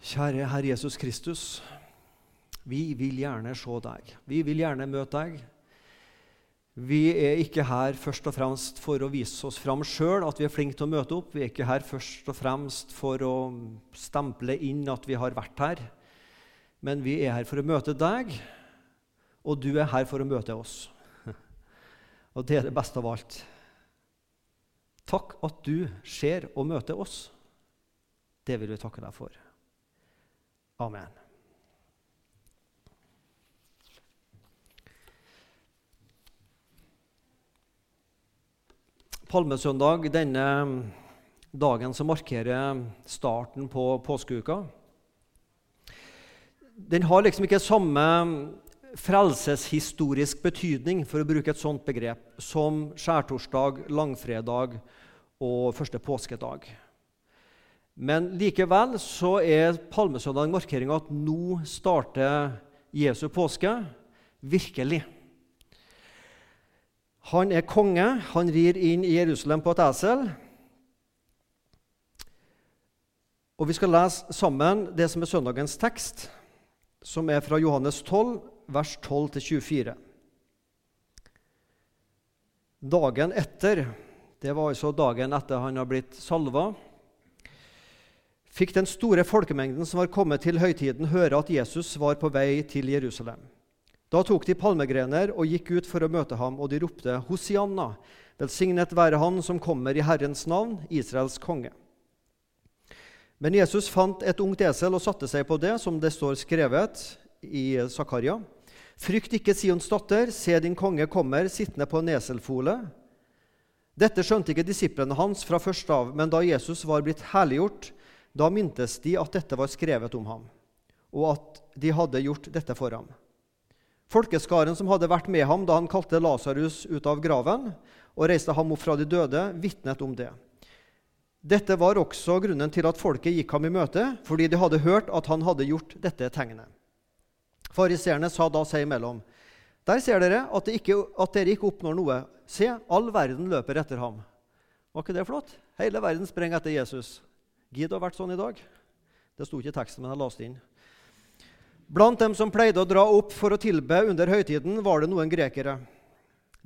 Kjære Herre Jesus Kristus. Vi vil gjerne se deg. Vi vil gjerne møte deg. Vi er ikke her først og fremst for å vise oss fram sjøl, at vi er flinke til å møte opp. Vi er ikke her først og fremst for å stemple inn at vi har vært her. Men vi er her for å møte deg, og du er her for å møte oss. Og det er det beste av alt. Takk at du ser og møter oss. Det vil vi takke deg for. Amen. Palmesøndag, denne dagen som markerer starten på påskeuka, den har liksom ikke samme frelseshistorisk betydning, for å bruke et sånt begrep, som skjærtorsdag, langfredag og første påskedag. Men likevel så er palmesøndag en markering av at nå starter Jesu påske virkelig. Han er konge. Han rir inn i Jerusalem på et esel. Og Vi skal lese sammen det som er søndagens tekst, som er fra Johannes 12, vers 12-24. Dagen etter, det var altså dagen etter han har blitt salva, fikk den store folkemengden som var kommet til høytiden, høre at Jesus var på vei til Jerusalem. Da tok de palmegrener og gikk ut for å møte ham, og de ropte, Hosianna, velsignet være Han som kommer i Herrens navn, Israels konge. Men Jesus fant et ungt esel og satte seg på det, som det står skrevet i Zakaria. Frykt ikke, Sions datter, se din konge kommer sittende på en eselfole. Dette skjønte ikke disiplene hans fra først av, men da Jesus var blitt herliggjort, da mintes de at dette var skrevet om ham, og at de hadde gjort dette for ham. Folkeskaren som hadde vært med ham da han kalte Lasarus ut av graven og reiste ham opp fra de døde, vitnet om det. Dette var også grunnen til at folket gikk ham i møte, fordi de hadde hørt at han hadde gjort dette tegnet. Fariseerne sa da seg imellom.: Der ser dere at, ikke, at, dere ikke oppnår noe. Se, all verden løper etter ham. Var ikke det flott? Hele verden sprenger etter Jesus. Gid det ha vært sånn i dag. Det sto ikke i teksten, men jeg leste inn. Blant dem som pleide å dra opp for å tilbe under høytiden, var det noen grekere.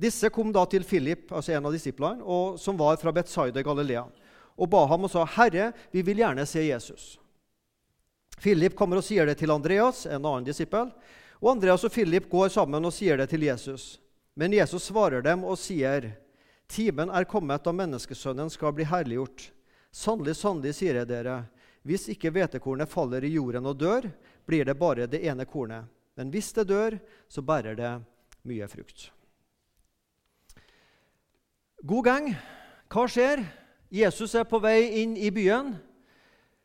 Disse kom da til Philip, altså en av disiplene, som var fra Betzaida i Galilea, og ba ham og sa, 'Herre, vi vil gjerne se Jesus.' Philip kommer og sier det til Andreas, en annen disippel, og Andreas og Philip går sammen og sier det til Jesus. Men Jesus svarer dem og sier, 'Timen er kommet da menneskesønnen skal bli herliggjort.' Sannelig, sannelig, sier jeg dere, hvis ikke hvetekornet faller i jorden og dør, blir det bare det ene kornet. Men hvis det dør, så bærer det mye frukt. God gang. Hva skjer? Jesus er på vei inn i byen.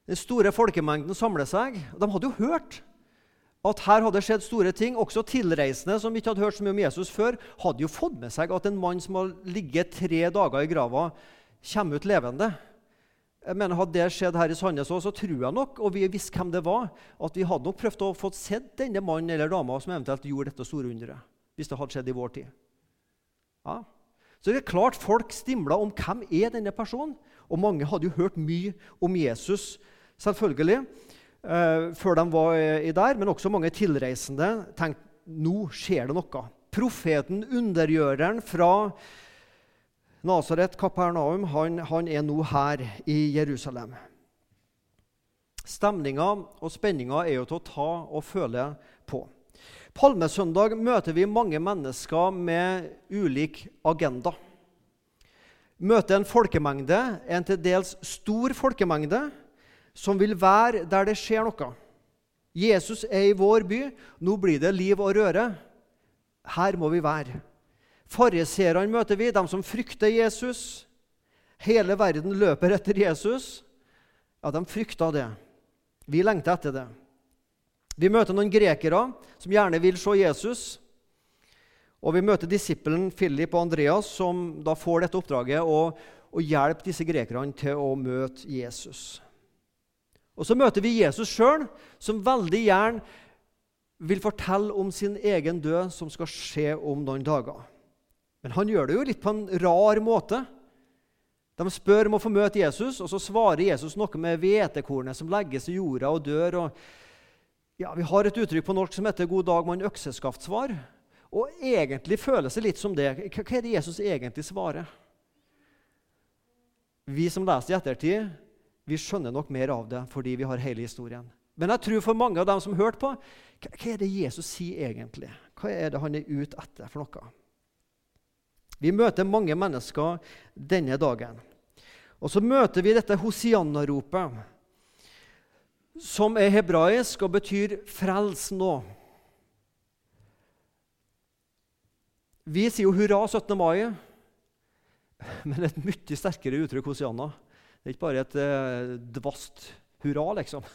Den store folkemengden samler seg. De hadde jo hørt at her hadde skjedd store ting. Også tilreisende som ikke hadde hørt så mye om Jesus før, hadde jo fått med seg at en mann som har ligget tre dager i grava, kommer ut levende. Jeg mener, Hadde det skjedd her i Sandnes òg, så tror jeg nok, og vi visste hvem det var, at vi hadde nok prøvd å få sett denne mannen eller dama som eventuelt gjorde dette store underet. Hvis det hadde skjedd i vår tid. Ja. Så det er klart folk stimla om hvem er denne personen. Og mange hadde jo hørt mye om Jesus, selvfølgelig, eh, før de var i der. Men også mange tilreisende tenkte nå skjer det noe. Profeten, undergjøreren fra Nasaret, Kapernaum, han, han, er nå her i Jerusalem. Stemninga og spenninga er jo til å ta og føle på. Palmesøndag møter vi mange mennesker med ulik agenda. Møter en folkemengde, en til dels stor folkemengde, som vil være der det skjer noe. Jesus er i vår by. Nå blir det liv og røre. Her må vi være. Fariseerne møter vi, de som frykter Jesus. Hele verden løper etter Jesus. Ja, de frykta det. Vi lengter etter det. Vi møter noen grekere som gjerne vil se Jesus. Og vi møter disippelen Philip og Andreas, som da får dette oppdraget å, å hjelpe disse grekerne til å møte Jesus. Og så møter vi Jesus sjøl, som veldig gjerne vil fortelle om sin egen død, som skal skje om noen dager. Men han gjør det jo litt på en rar måte. De spør om å få møte Jesus, og så svarer Jesus noe med hvetekornet som legges i jorda og dør. Og ja, vi har et uttrykk på norsk som heter 'God dag, mann økseskaftsvar'. Og egentlig føles det litt som det. Hva er det Jesus egentlig svarer? Vi som leser i ettertid, vi skjønner nok mer av det fordi vi har hele historien. Men jeg tror for mange av dem som hørte på, hva er det Jesus sier egentlig? Hva er det han er ute etter for noe? Vi møter mange mennesker denne dagen. Og så møter vi dette Hosianna-ropet, som er hebraisk og betyr 'frels nå'. Vi sier jo hurra 17. mai, men et mye sterkere uttrykk Hosianna. Det er ikke bare et eh, dvast hurra, liksom.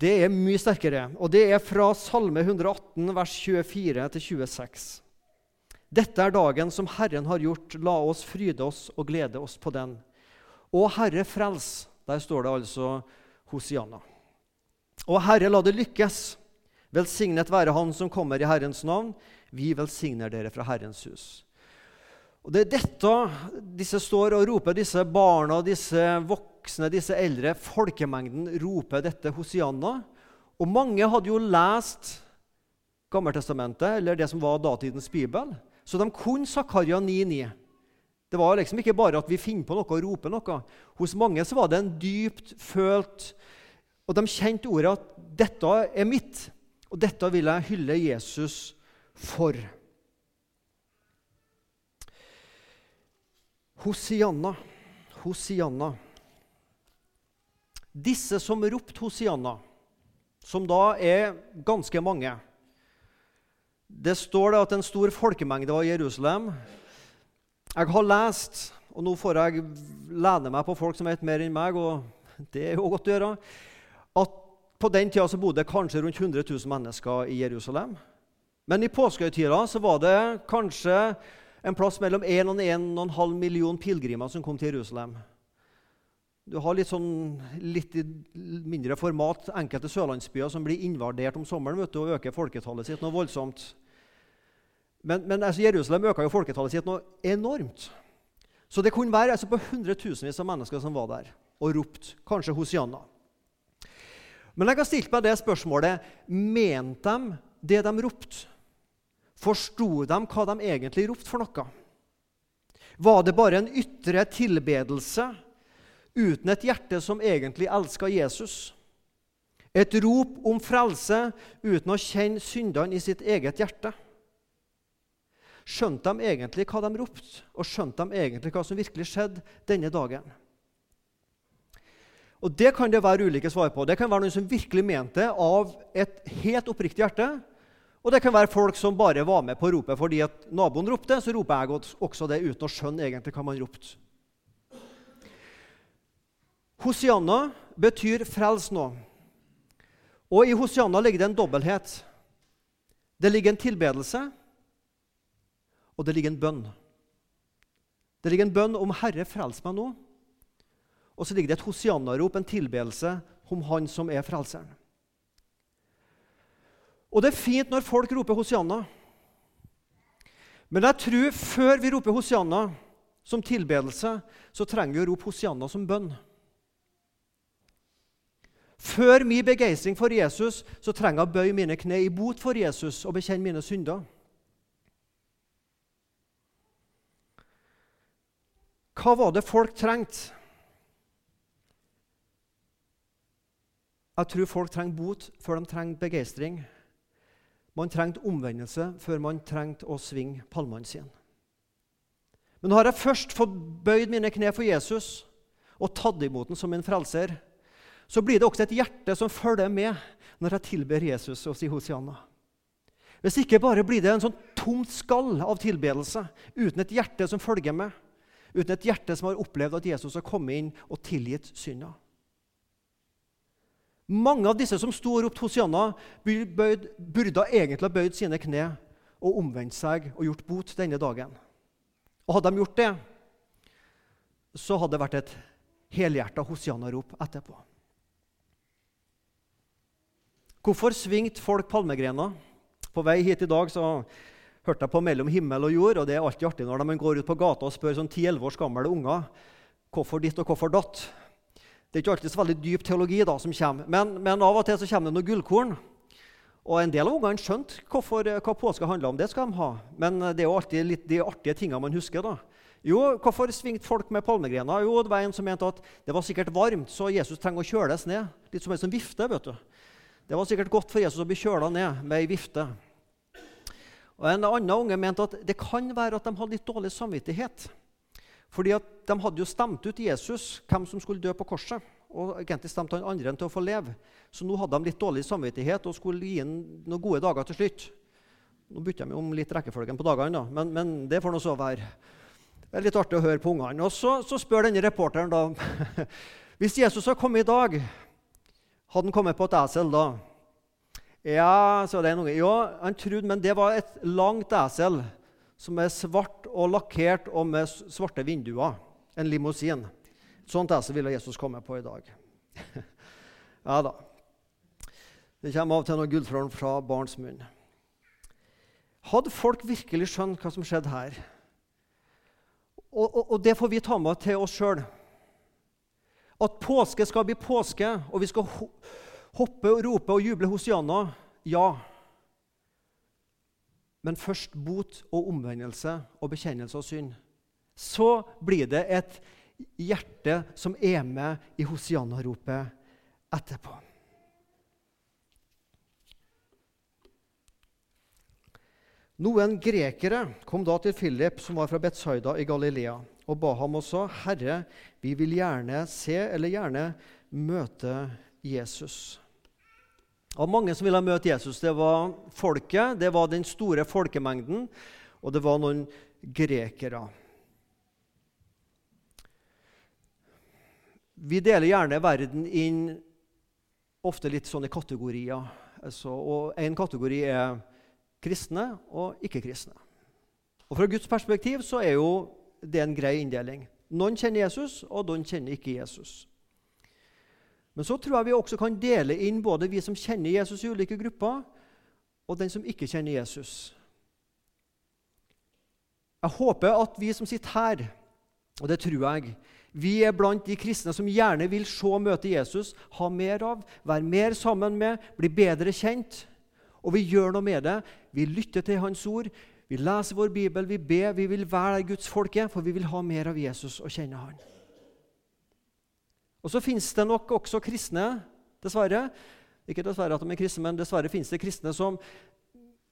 Det er mye sterkere, og det er fra Salme 118, vers 24 26. Dette er dagen som Herren har gjort. La oss fryde oss og glede oss på den. Å Herre, frels. Der står det altså Hosianna. Å Herre, la det lykkes. Velsignet være Han som kommer i Herrens navn. Vi velsigner dere fra Herrens hus. Og Det er dette disse står og roper, disse barna, disse voksne, disse eldre. Folkemengden roper dette Hosianna. Og mange hadde jo lest Gammeltestamentet, eller det som var datidens bibel. Så de kunne Zakaria 9,9. Det var liksom ikke bare at vi finner på noe og roper noe. Hos mange så var det en dypt følt Og de kjente ordet at 'dette er mitt', og 'dette vil jeg hylle Jesus for'. Hosianna, Hosianna. Disse som ropte Hosianna, som da er ganske mange det står det at en stor folkemengde var i Jerusalem. Jeg har lest, og nå får jeg lene meg på folk som vet mer enn meg, og det er jo godt å gjøre, at på den tida bodde det kanskje rundt 100 000 mennesker i Jerusalem. Men i påskehøytida var det kanskje en plass mellom 1 og 1,5 million pilegrimer som kom til Jerusalem. Du har litt, sånn, litt mindre format enkelte sørlandsbyer som blir invadert om sommeren vet du, og øker folketallet sitt noe voldsomt. Men, men altså, Jerusalem øka jo folketallet sitt noe enormt. Så det kunne være altså, på hundretusenvis av mennesker som var der og ropte, kanskje Hosianna. Men jeg har stilt meg det spørsmålet mente de det de ropte. Forsto de hva de egentlig ropte for noe? Var det bare en ytre tilbedelse uten et hjerte som egentlig elska Jesus? Et rop om frelse uten å kjenne syndene i sitt eget hjerte? Skjønte de egentlig hva de ropte, og skjønte de egentlig hva som virkelig skjedde denne dagen? Og Det kan det være ulike svar på. Det kan være noen som virkelig mente av et helt oppriktig hjerte. Og det kan være folk som bare var med på ropet fordi at naboen ropte, så roper jeg også det uten å skjønne egentlig hva man ropte. Hosianna betyr 'frels nå'. Og i Hosianna ligger det en dobbelthet. Det ligger en tilbedelse, og det ligger en bønn. Det ligger en bønn om 'Herre, frels meg nå'. Og så ligger det et hosianna-rop, en tilbedelse om Han som er frelseren. Og det er fint når folk roper hosianna. Men jeg tror før vi roper hosianna som tilbedelse, så trenger vi å rope hosianna som bønn. Før min begeistring for Jesus så trenger jeg å bøye mine kne i bot for Jesus og bekjenne mine synder. Hva var det folk trengte? Jeg tror folk trenger bot før de trenger begeistring. Man trengte omvendelse før man trengte å svinge palmene sine. Men har jeg først fått bøyd mine kne for Jesus og tatt imot den som min frelser, så blir det også et hjerte som følger med når jeg tilber Jesus og sier Hosianna. Hvis ikke bare blir det en sånn tomt skall av tilbedelse uten et hjerte som følger med uten et hjerte som har opplevd at Jesus har kommet inn og tilgitt synda. Mange av disse som sto og ropte Hosianna, burde egentlig ha bøyd sine kne og omvendt seg og gjort bot denne dagen. Og Hadde de gjort det, så hadde det vært et helhjerta Hosianna-rop etterpå. Hvorfor svingte folk palmegrener? På vei hit i dag så hørte jeg på 'Mellom himmel og jord'. og Det er alltid artig når man går ut på gata og spør sånn 10-11 års gamle unger hvorfor ditt og hvorfor datt. Det er ikke alltid så veldig dyp teologi da som kommer, men, men av og til så kommer det noen gullkorn. Og En del av ungene skjønte hvorfor, hva påska handla om. Det skal de ha. Men det er jo alltid litt de artige tingene man husker. da. Jo, Hvorfor svingte folk med palmegrener? Jo, det var En som mente at det var sikkert varmt, så Jesus trenger å kjøles ned. Litt som en som vifte. vet du. Det var sikkert godt for Jesus å bli kjøla ned med ei vifte. Og En annen unge mente at det kan være at de hadde litt dårlig samvittighet. Fordi at De hadde jo stemt ut Jesus, hvem som skulle dø på korset. Og egentlig stemte han andre enn til å få leve. Så nå hadde de litt dårlig samvittighet og skulle gi ham noen gode dager til slutt. Nå bytter de om litt rekkefølgen på dagene, da, men, men det får nå så være. Det er litt artig å høre på ungene. Og så, så spør denne reporteren da Hvis Jesus hadde kommet i dag, hadde han kommet på et esel da? Ja, så det er noe. Ja, han trodde, men det var et langt esel som er svart og lakkert og med svarte vinduer. En limousin. Sånt esel ville Jesus komme på i dag. ja da. Det kommer av og til noen gullfrøl fra barns munn. Hadde folk virkelig skjønt hva som skjedde her? Og, og, og det får vi ta med til oss sjøl. At påske skal bli påske, og vi skal hoppe og rope og juble hosianna. Ja. Men først bot og omvendelse og bekjennelse av synd. Så blir det et hjerte som er med i hosianna-ropet etterpå. Noen grekere kom da til Philip, som var fra Betsaida i Galilea, og ba ham også, 'Herre, vi vil gjerne se, eller gjerne møte Jesus.' Og mange som ville møte Jesus. Det var folket, det var den store folkemengden, og det var noen grekere. Vi deler gjerne verden inn ofte litt sånne kategorier. Altså, og Én kategori er kristne og ikke-kristne. Og Fra Guds perspektiv så er jo det en grei inndeling. Noen kjenner Jesus, og noen kjenner ikke Jesus. Men så tror jeg vi også kan dele inn både vi som kjenner Jesus i ulike grupper, og den som ikke kjenner Jesus. Jeg håper at vi som sitter her, og det tror jeg, vi er blant de kristne som gjerne vil se og møte Jesus, ha mer av, være mer sammen med, bli bedre kjent. Og vi gjør noe med det. Vi lytter til Hans ord, vi leser vår bibel, vi ber, vi vil være Guds folke, for vi vil ha mer av Jesus og kjenne Han. Og så fins det nok også kristne, dessverre. Ikke dessverre at de er kristne, men dessverre fins det kristne som,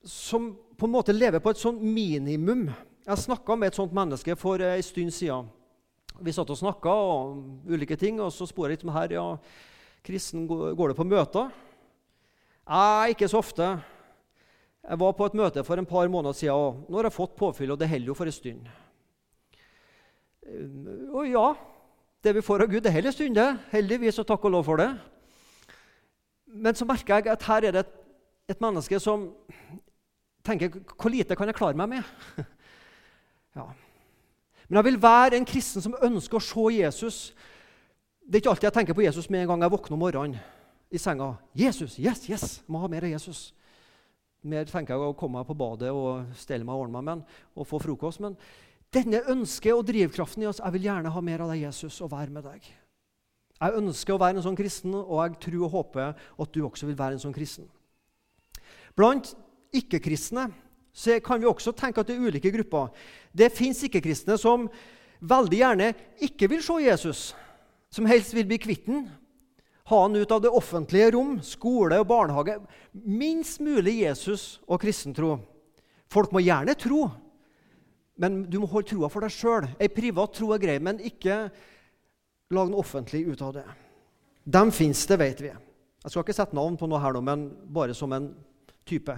som, på en måte lever på et sånt minimum. Jeg snakka med et sånt menneske for en stund siden. Vi satt og snakka om ulike ting, og så spurte jeg litt om her. ja, Kristen, går det på møter? Nei, ikke så ofte. Jeg var på et møte for en par måneder siden, og nå har jeg fått påfyll, og det holder jo for en stund. Og ja, det vi får av Gud, det en stund, det. Heldigvis, og takk og lov for det. Men så merker jeg at her er det et, et menneske som tenker Hvor lite kan jeg klare meg med? ja. Men jeg vil være en kristen som ønsker å se Jesus. Det er ikke alltid jeg tenker på Jesus med en gang jeg våkner om morgenen i senga. Jesus, yes, yes, jeg må ha mer av Jesus. Mer tenker jeg å komme meg på badet og stelle meg og ordne meg med, og få frokost. Men denne ønsket og drivkraften i oss Jeg vil gjerne ha mer av deg, Jesus, og være med deg. Jeg ønsker å være en sånn kristen, og jeg tror og håper at du også vil være en sånn kristen. Blant ikke-kristne kan vi også tenke at det er ulike grupper. Det fins ikke-kristne som veldig gjerne ikke vil se Jesus, som helst vil bli kvitt ham. Ha han ut av det offentlige rom, skole og barnehage. Minst mulig Jesus og kristentro. Folk må gjerne tro, men du må holde troa for deg sjøl. Ei privat tro er grei, men ikke lag noe offentlig ut av det. Dem fins det, vet vi. Jeg skal ikke sette navn på noe her nå, men bare som en type.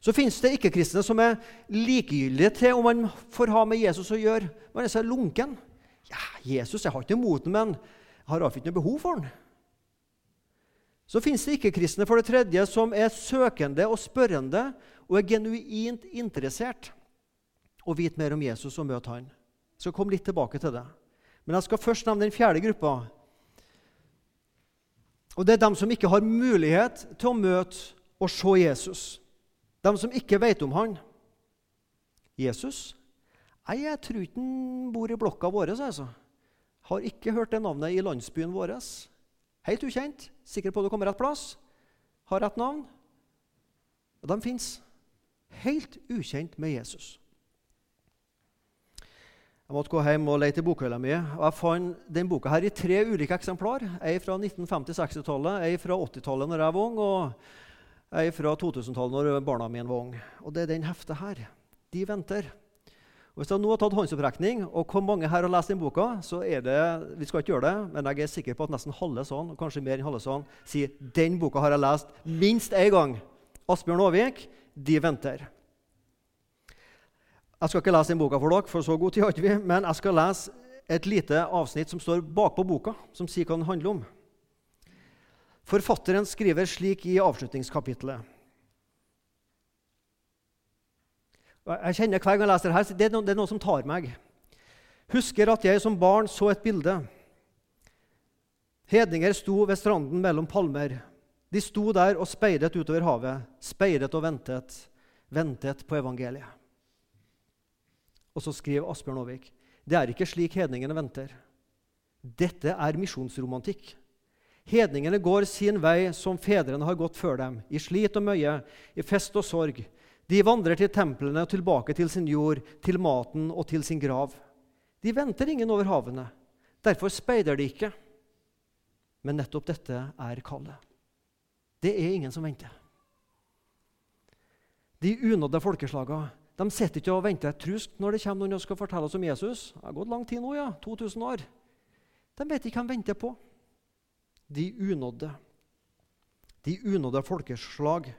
Så fins det ikke-kristne som er likegyldige til om man får ha med Jesus å gjøre. Man er så lunken. Ja, Jesus, jeg har ikke imot ham, men jeg har iallfall ikke noe behov for ham. Så fins det ikke-kristne for det tredje som er søkende og spørrende og er genuint interessert og vite mer om Jesus og møte han. Jeg skal komme litt tilbake til det. Men jeg skal først nevne den fjerde gruppa. Og Det er dem som ikke har mulighet til å møte og se Jesus. De som ikke vet om han. Jesus? Nei, jeg tror ikke han bor i blokka vår. Altså. Har ikke hørt det navnet i landsbyen vår. Helt ukjent. Sikker på at du kommer rett plass. Har rett navn. Og de fins. Helt ukjent med Jesus. Jeg måtte gå hjem og lete i bokhylla mi. og Jeg fant den boka her i tre ulike eksemplar. Ei fra 1950-60-tallet, ei fra 80-tallet når jeg var ung, og ei fra 2000-tallet når barna mine var unge. Og det er den heftet her. De venter. Og Hvis jeg nå har tatt håndsopprekning og hvor mange her har lest den boka, så er det vi skal ikke gjøre det, men jeg er sikker på at nesten halve sånn, og kanskje mer enn halve sånn, sier den boka har jeg lest minst én gang. Asbjørn Aavik, 'De venter'. Jeg skal ikke lese den boka for dere, for så god tid har vi, men jeg skal lese et lite avsnitt som står bakpå boka, som sier hva den handler om. Forfatteren skriver slik i avslutningskapitlet. Jeg kjenner hver gang jeg leser det her, det det er noe som tar meg. Husker at jeg som barn så et bilde. Hedninger sto ved stranden mellom palmer. De sto der og speidet utover havet, speidet og ventet, ventet på evangeliet. Og så skriver Asbjørn Aavik det er ikke slik hedningene venter. Dette er misjonsromantikk. Hedningene går sin vei som fedrene har gått før dem, i slit og møye, i fest og sorg. De vandrer til templene og tilbake til sin jord, til maten og til sin grav. De venter ingen over havene. Derfor speider de ikke. Men nettopp dette er kallet. Det er ingen som venter. De unådde folkeslagene de sitter ikke og venter trusk når det kommer noen og skal fortelle oss om Jesus. Det har gått lang tid nå, ja. 2000 år. De vet ikke hva de venter på. De unådde. De unådde folkeslag.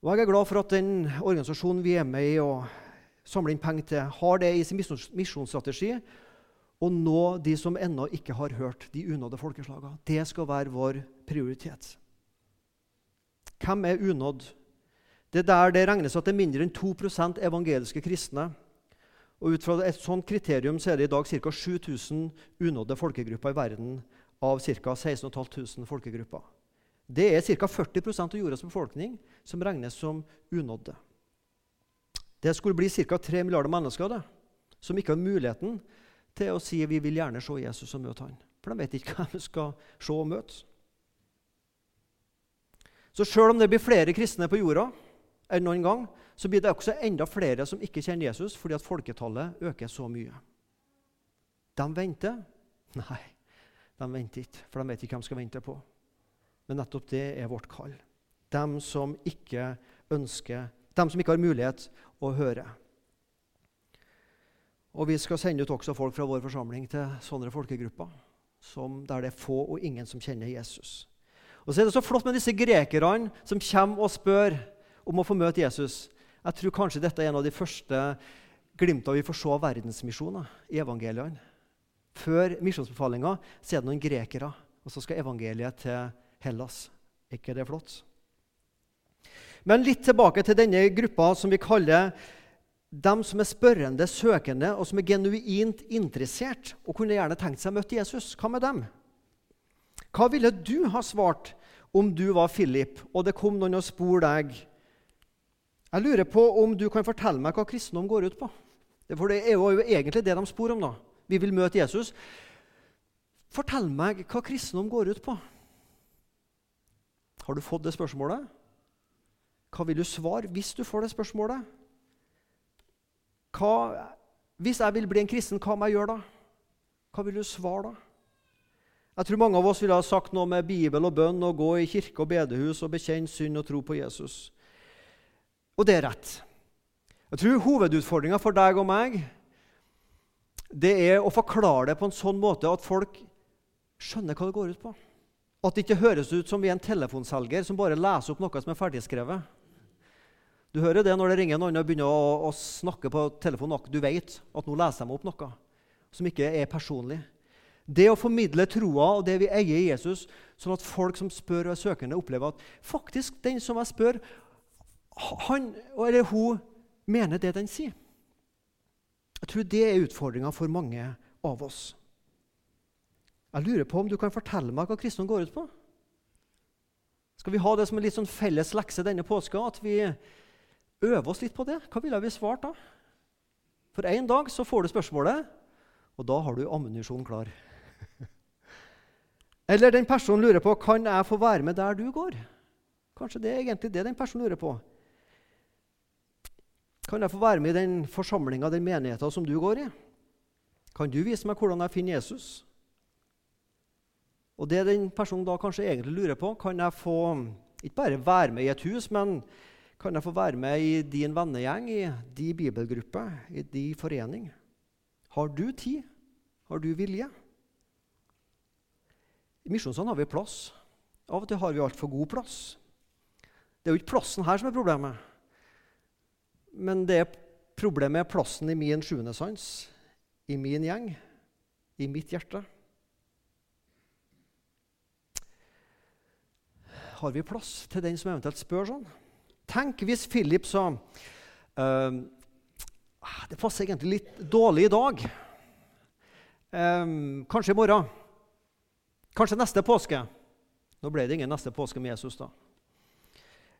Og Jeg er glad for at den organisasjonen vi er med i og samler inn penger til, har det i sin misjonsstrategi å nå de som ennå ikke har hørt de unådde folkeslagene. Det skal være vår prioritet. Hvem er unådd? Det er der det regnes at det er mindre enn 2 evangeliske kristne. Og Ut fra et sånt kriterium så er det i dag ca. 7000 unådde folkegrupper i verden av ca. 16500 folkegrupper. Det er ca. 40% av jordas befolkning som regnes som unådde. Det skulle bli ca. 3 milliarder mennesker det, som ikke har muligheten til å si vi vil gjerne se Jesus og møte han. For de vet ikke hva de skal se og møte. Så sjøl om det blir flere kristne på jorda, enn noen gang, så blir det også enda flere som ikke kjenner Jesus fordi at folketallet øker så mye. De venter? Nei, de venter ikke, for de vet ikke hvem de skal vente på. Men nettopp det er vårt kall. De som ikke ønsker, de som ikke har mulighet å høre. Og Vi skal sende ut også folk fra vår forsamling til sånne folkegrupper der det er få og ingen som kjenner Jesus. Og så er det så flott med disse grekerne som kommer og spør om å få møte Jesus. Jeg tror kanskje dette er en av de første glimta vi får se av verdensmisjoner i evangeliene. Før misjonsbefalinga er det noen grekere, og så skal evangeliet til Hellas. Er ikke det flott? Men litt tilbake til denne gruppa som vi kaller dem som er spørrende, søkende, og som er genuint interessert og kunne gjerne tenkt seg å møte Jesus. Hva med dem? Hva ville du ha svart om du var Philip, og det kom noen og spurte deg jeg lurer på om du kan fortelle meg hva kristendom går ut på. For det er jo egentlig det de spor om. da. Vi vil møte Jesus. Fortell meg hva kristendom går ut på. Har du fått det spørsmålet? Hva vil du svare hvis du får det spørsmålet? Hva, hvis jeg vil bli en kristen, hva må jeg gjøre da? Hva vil du svare da? Jeg tror mange av oss ville ha sagt noe med Bibel og bønn og gå i kirke og bedehus og bekjenne synd og tro på Jesus. Og det er rett. Jeg tror Hovedutfordringa for deg og meg det er å forklare det på en sånn måte at folk skjønner hva det går ut på. At det ikke høres ut som vi er en telefonselger som bare leser opp noe som er ferdigskrevet. Du hører det når det ringer noen og begynner å, å snakke på telefonen. Du vet at nå leser de opp noe som ikke er personlig. Det å formidle troa og det vi eier i Jesus, sånn at folk som spør og er søkende, opplever at faktisk den som jeg spør, han eller hun mener det den sier. Jeg tror det er utfordringa for mange av oss. Jeg lurer på om du kan fortelle meg hva kristendom går ut på? Skal vi ha det som en litt sånn felles lekse denne påska? At vi øver oss litt på det? Hva ville vi svart da? For en dag så får du spørsmålet, Og da har du ammunisjon klar. Eller den personen lurer på kan jeg få være med der du går. Kanskje det er egentlig det den personen lurer på. Kan jeg få være med i den forsamlinga, den menigheta som du går i? Kan du vise meg hvordan jeg finner Jesus? Og det den personen da kanskje egentlig lurer på, kan jeg få ikke bare være med i et hus, men kan jeg få være med i din vennegjeng, i din bibelgruppe, i din forening? Har du tid? Har du vilje? I misjonssalen har vi plass. Av og til har vi altfor god plass. Det er jo ikke plassen her som er problemet. Men det problemet er plassen i min sjuende sans, i min gjeng, i mitt hjerte. Har vi plass til den som eventuelt spør sånn? Tenk hvis Philip sa uh, Det passer egentlig litt dårlig i dag. Um, kanskje i morgen. Kanskje neste påske. Nå ble det ingen neste påske med Jesus, da.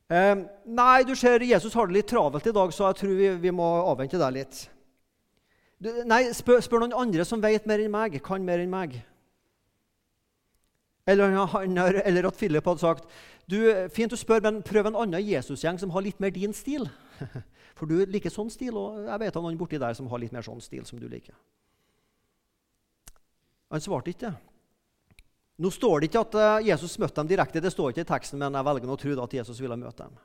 Um, nei, du ser, Jesus har det litt travelt i dag, så jeg tror vi, vi må avvente deg litt. Du, nei, spør, spør, noen andre som vet mer enn meg, kan mer enn meg. Eller, eller, at Philip hadde sagt du, fint du spør, men prøv en annen Jesusgjeng som har litt mer din stil. For du liker sånn stil, og jeg vet av noen borti der som har litt mer sånn stil som du liker. Han svarte ikke. Nå står det ikke at eh, Jesus møtte dem direkte, det står ikke i teksten, men jeg velger å tro at Jesus ville møte dem.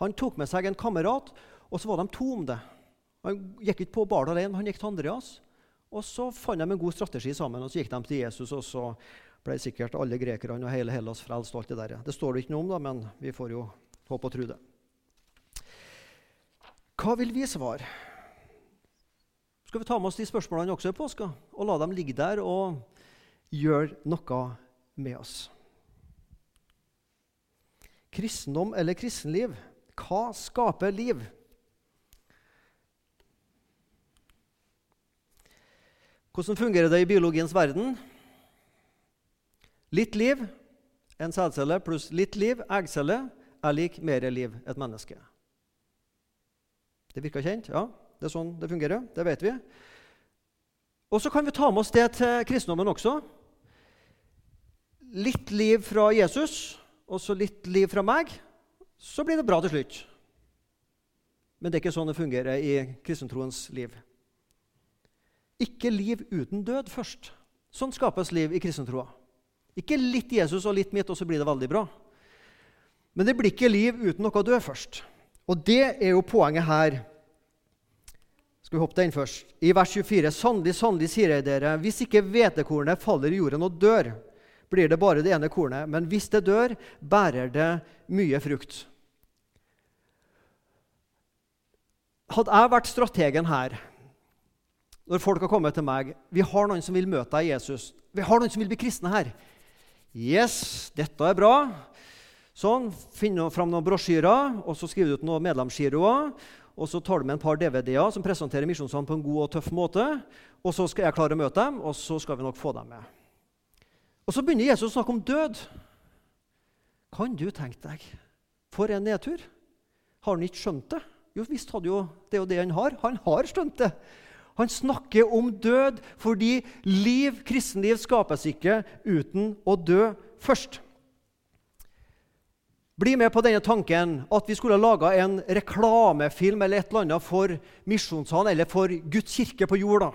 Han tok med seg en kamerat, og så var de to om det. Han gikk ikke på baren alene, men han gikk til Andreas. Og Så fant de en god strategi sammen, og så gikk de til Jesus. og så ble sikkert alle grekerne og hele Hellas frelst. alt Det der. Det står det ikke noe om, da, men vi får jo håpe og tro det. Hva vil vi svare? Skal vi ta med oss de spørsmålene også i påska og la dem ligge der og gjøre noe med oss? Kristendom eller kristenliv? Hva skaper liv? Hvordan fungerer det i biologiens verden? Litt liv, en sædcelle, pluss litt liv, eggcelle, er lik mer liv, et menneske. Det virker kjent? Ja, det er sånn det fungerer. Det vet vi. Og så kan vi ta med oss det til kristendommen også. Litt liv fra Jesus og så litt liv fra meg, så blir det bra til slutt. Men det er ikke sånn det fungerer i kristentroens liv. Ikke liv uten død først. Sånn skapes liv i kristentroa. Ikke litt Jesus og litt mitt, og så blir det veldig bra. Men det blir ikke liv uten noe å dø først. Og det er jo poenget her. Skal vi hoppe den først? I vers 24.: Sannelig, sannelig, sier jeg dere, hvis ikke hvetekornet faller i jorden og dør, blir det bare det ene kornet. Men hvis det dør, bærer det mye frukt. Hadde jeg vært strategen her, når folk har kommet til meg Vi har noen som vil møte deg, Jesus. Vi har noen som vil bli kristne her. Yes, dette er bra. Sånn, Finn fram noen brosjyrer, og så skriver du ut noen medlemsgiroer. Og så tar du med en par DVD-er som presenterer Misjonssand på en god og tøff måte. Og så skal jeg klare å møte dem, og så skal vi nok få dem med. Og så begynner Jesus å snakke om død. Kan du tenke deg For en nedtur. Har han ikke skjønt det? Jo visst hadde jo, det og det han har. Han har skjønt det. Han snakker om død fordi liv, kristenliv skapes ikke uten å dø først. Bli med på denne tanken at vi skulle ha laga en reklamefilm eller et eller annet for Misjonssalen eller for Guds kirke på jord.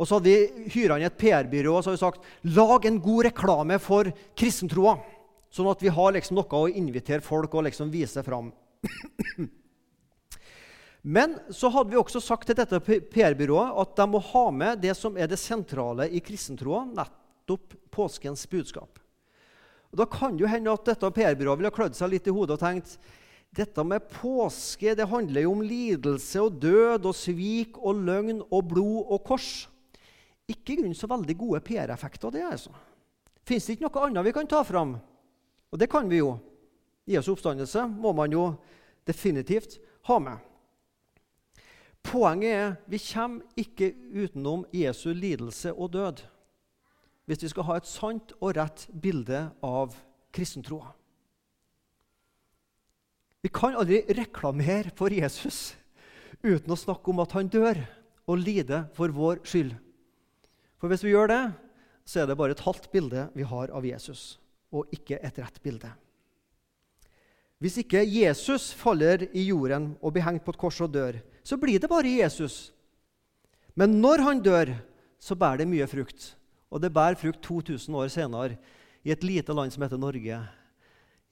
Og så hadde vi hyra inn et PR-byrå og så hadde vi sagt lag en god reklame for kristentroa. Sånn at vi har liksom noe å invitere folk og liksom vise fram. Men så hadde vi også sagt til dette PR-byrået at de må ha med det som er det sentrale i kristentroa, nettopp påskens budskap. Og Da kan det jo hende at dette PR-byrået ville klødd seg litt i hodet og tenkt dette med påske det handler jo om lidelse og død og svik og løgn og blod og kors. Ikke grunn så veldig gode PR-effekter, det. altså. Fins det ikke noe annet vi kan ta fram? Og det kan vi jo. Jesu oppstandelse må man jo definitivt ha med. Poenget er vi kommer ikke utenom Jesu lidelse og død hvis vi skal ha et sant og rett bilde av kristentroa. Vi kan aldri reklamere for Jesus uten å snakke om at han dør og lider for vår skyld. For hvis vi gjør det, så er det bare et halvt bilde vi har av Jesus, og ikke et rett bilde. Hvis ikke Jesus faller i jorden og blir hengt på et kors og dør, så blir det bare Jesus. Men når han dør, så bærer det mye frukt. Og det bærer frukt 2000 år senere i et lite land som heter Norge.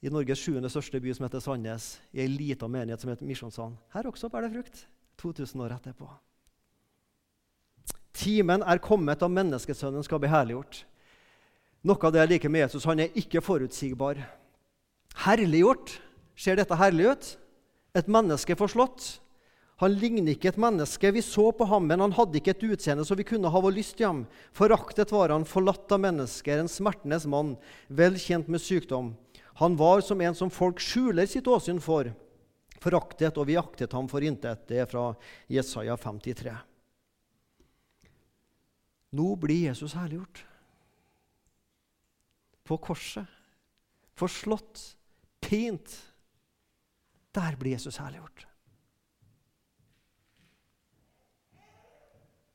I Norges sjuende største by, som heter Sandnes. I ei lita menighet som heter Misjonssand. Her også bærer det frukt 2000 år etterpå. Timen er kommet da menneskesønnen skal bli herliggjort. Noe av det jeg liker med Jesus, han er ikke forutsigbar. Herliggjort ser dette herlig ut. Et menneske forslått. Han ligner ikke et menneske. Vi så på ham, men han hadde ikke et utseende så vi kunne ha vår lyst til ham. Foraktet var han, forlatt av mennesker, en smertenes mann, vel kjent med sykdom. Han var som en som folk skjuler sitt åsyn for. Foraktet, og vi aktet ham for intet. Det er fra Jesaja 53. Nå blir Jesus herliggjort. På korset. Forslått. Pint. Der blir Jesus herliggjort.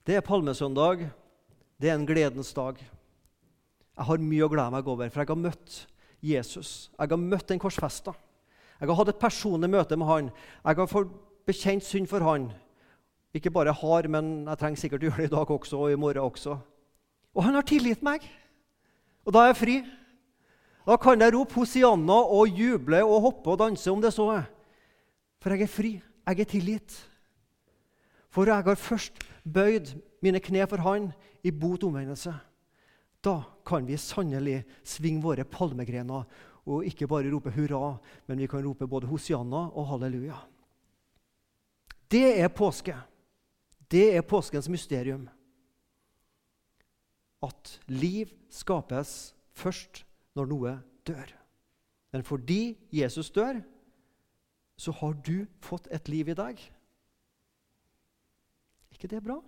Det er palmesøndag. Det er en gledens dag. Jeg har mye å glede meg over, for jeg har møtt Jesus. Jeg har møtt den korsfesta. Jeg har hatt et personlig møte med han. Jeg har fått bekjent synd for han. Ikke bare har, men jeg trenger sikkert å gjøre det i dag også og i morgen også. Og han har tilgitt meg. Og da er jeg fri. Da kan jeg rope Hosianna og juble og hoppe og danse om det så er. For jeg er fri. Jeg er tilgitt. For jeg har først bøyd mine kne for Han i bot omvendelse. Da kan vi sannelig svinge våre palmegrener og ikke bare rope hurra, men vi kan rope både Hosianna og halleluja. Det er påske. Det er påskens mysterium. At liv skapes først når noe dør. Men fordi Jesus dør, så har du fått et liv i dag. Er ikke det bra?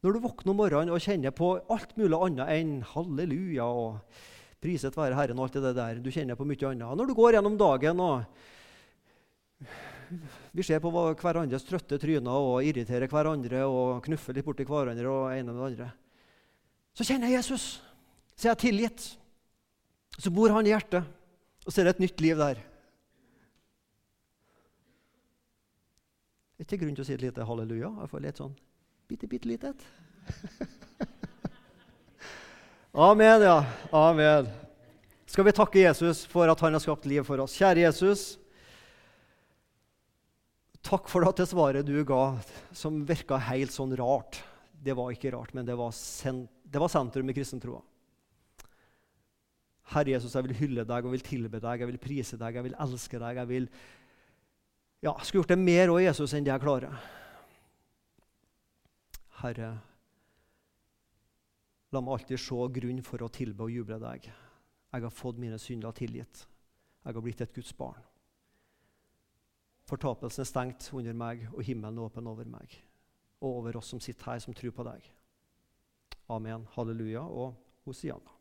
Når du våkner om morgenen og kjenner på alt mulig annet enn halleluja og priset være Herren og alt det der, du kjenner på mye annet. Når du går gjennom dagen og vi ser på hverandres trøtte tryner og irriterer hverandre og knuffer litt borti hverandre. og ene med det andre. Så kjenner jeg Jesus. Så er jeg tilgitt. Så bor han i hjertet, og så er det et nytt liv der. Det er ikke grunn til å si et lite halleluja. Iallfall litt sånn bitte, bitte lite et. Amen, ja. Amen. Skal vi takke Jesus for at han har skapt liv for oss? Kjære Jesus. Takk for det svaret du ga, som virka helt sånn rart. Det var ikke rart, men det var, det var sentrum i kristentroa. Herre Jesus, jeg vil hylle deg og vil tilbe deg, jeg vil prise deg, jeg vil elske deg. Jeg vil ja, skulle gjort det mer òg, Jesus, enn det jeg klarer. Herre, la meg alltid se grunn for å tilbe og juble deg. Jeg har fått mine synder tilgitt. Jeg har blitt et Guds barn. Fortapelsen er stengt under meg, og himmelen er åpen over meg. Og over oss som sitter her, som tror på deg. Amen. Halleluja og Hosianna.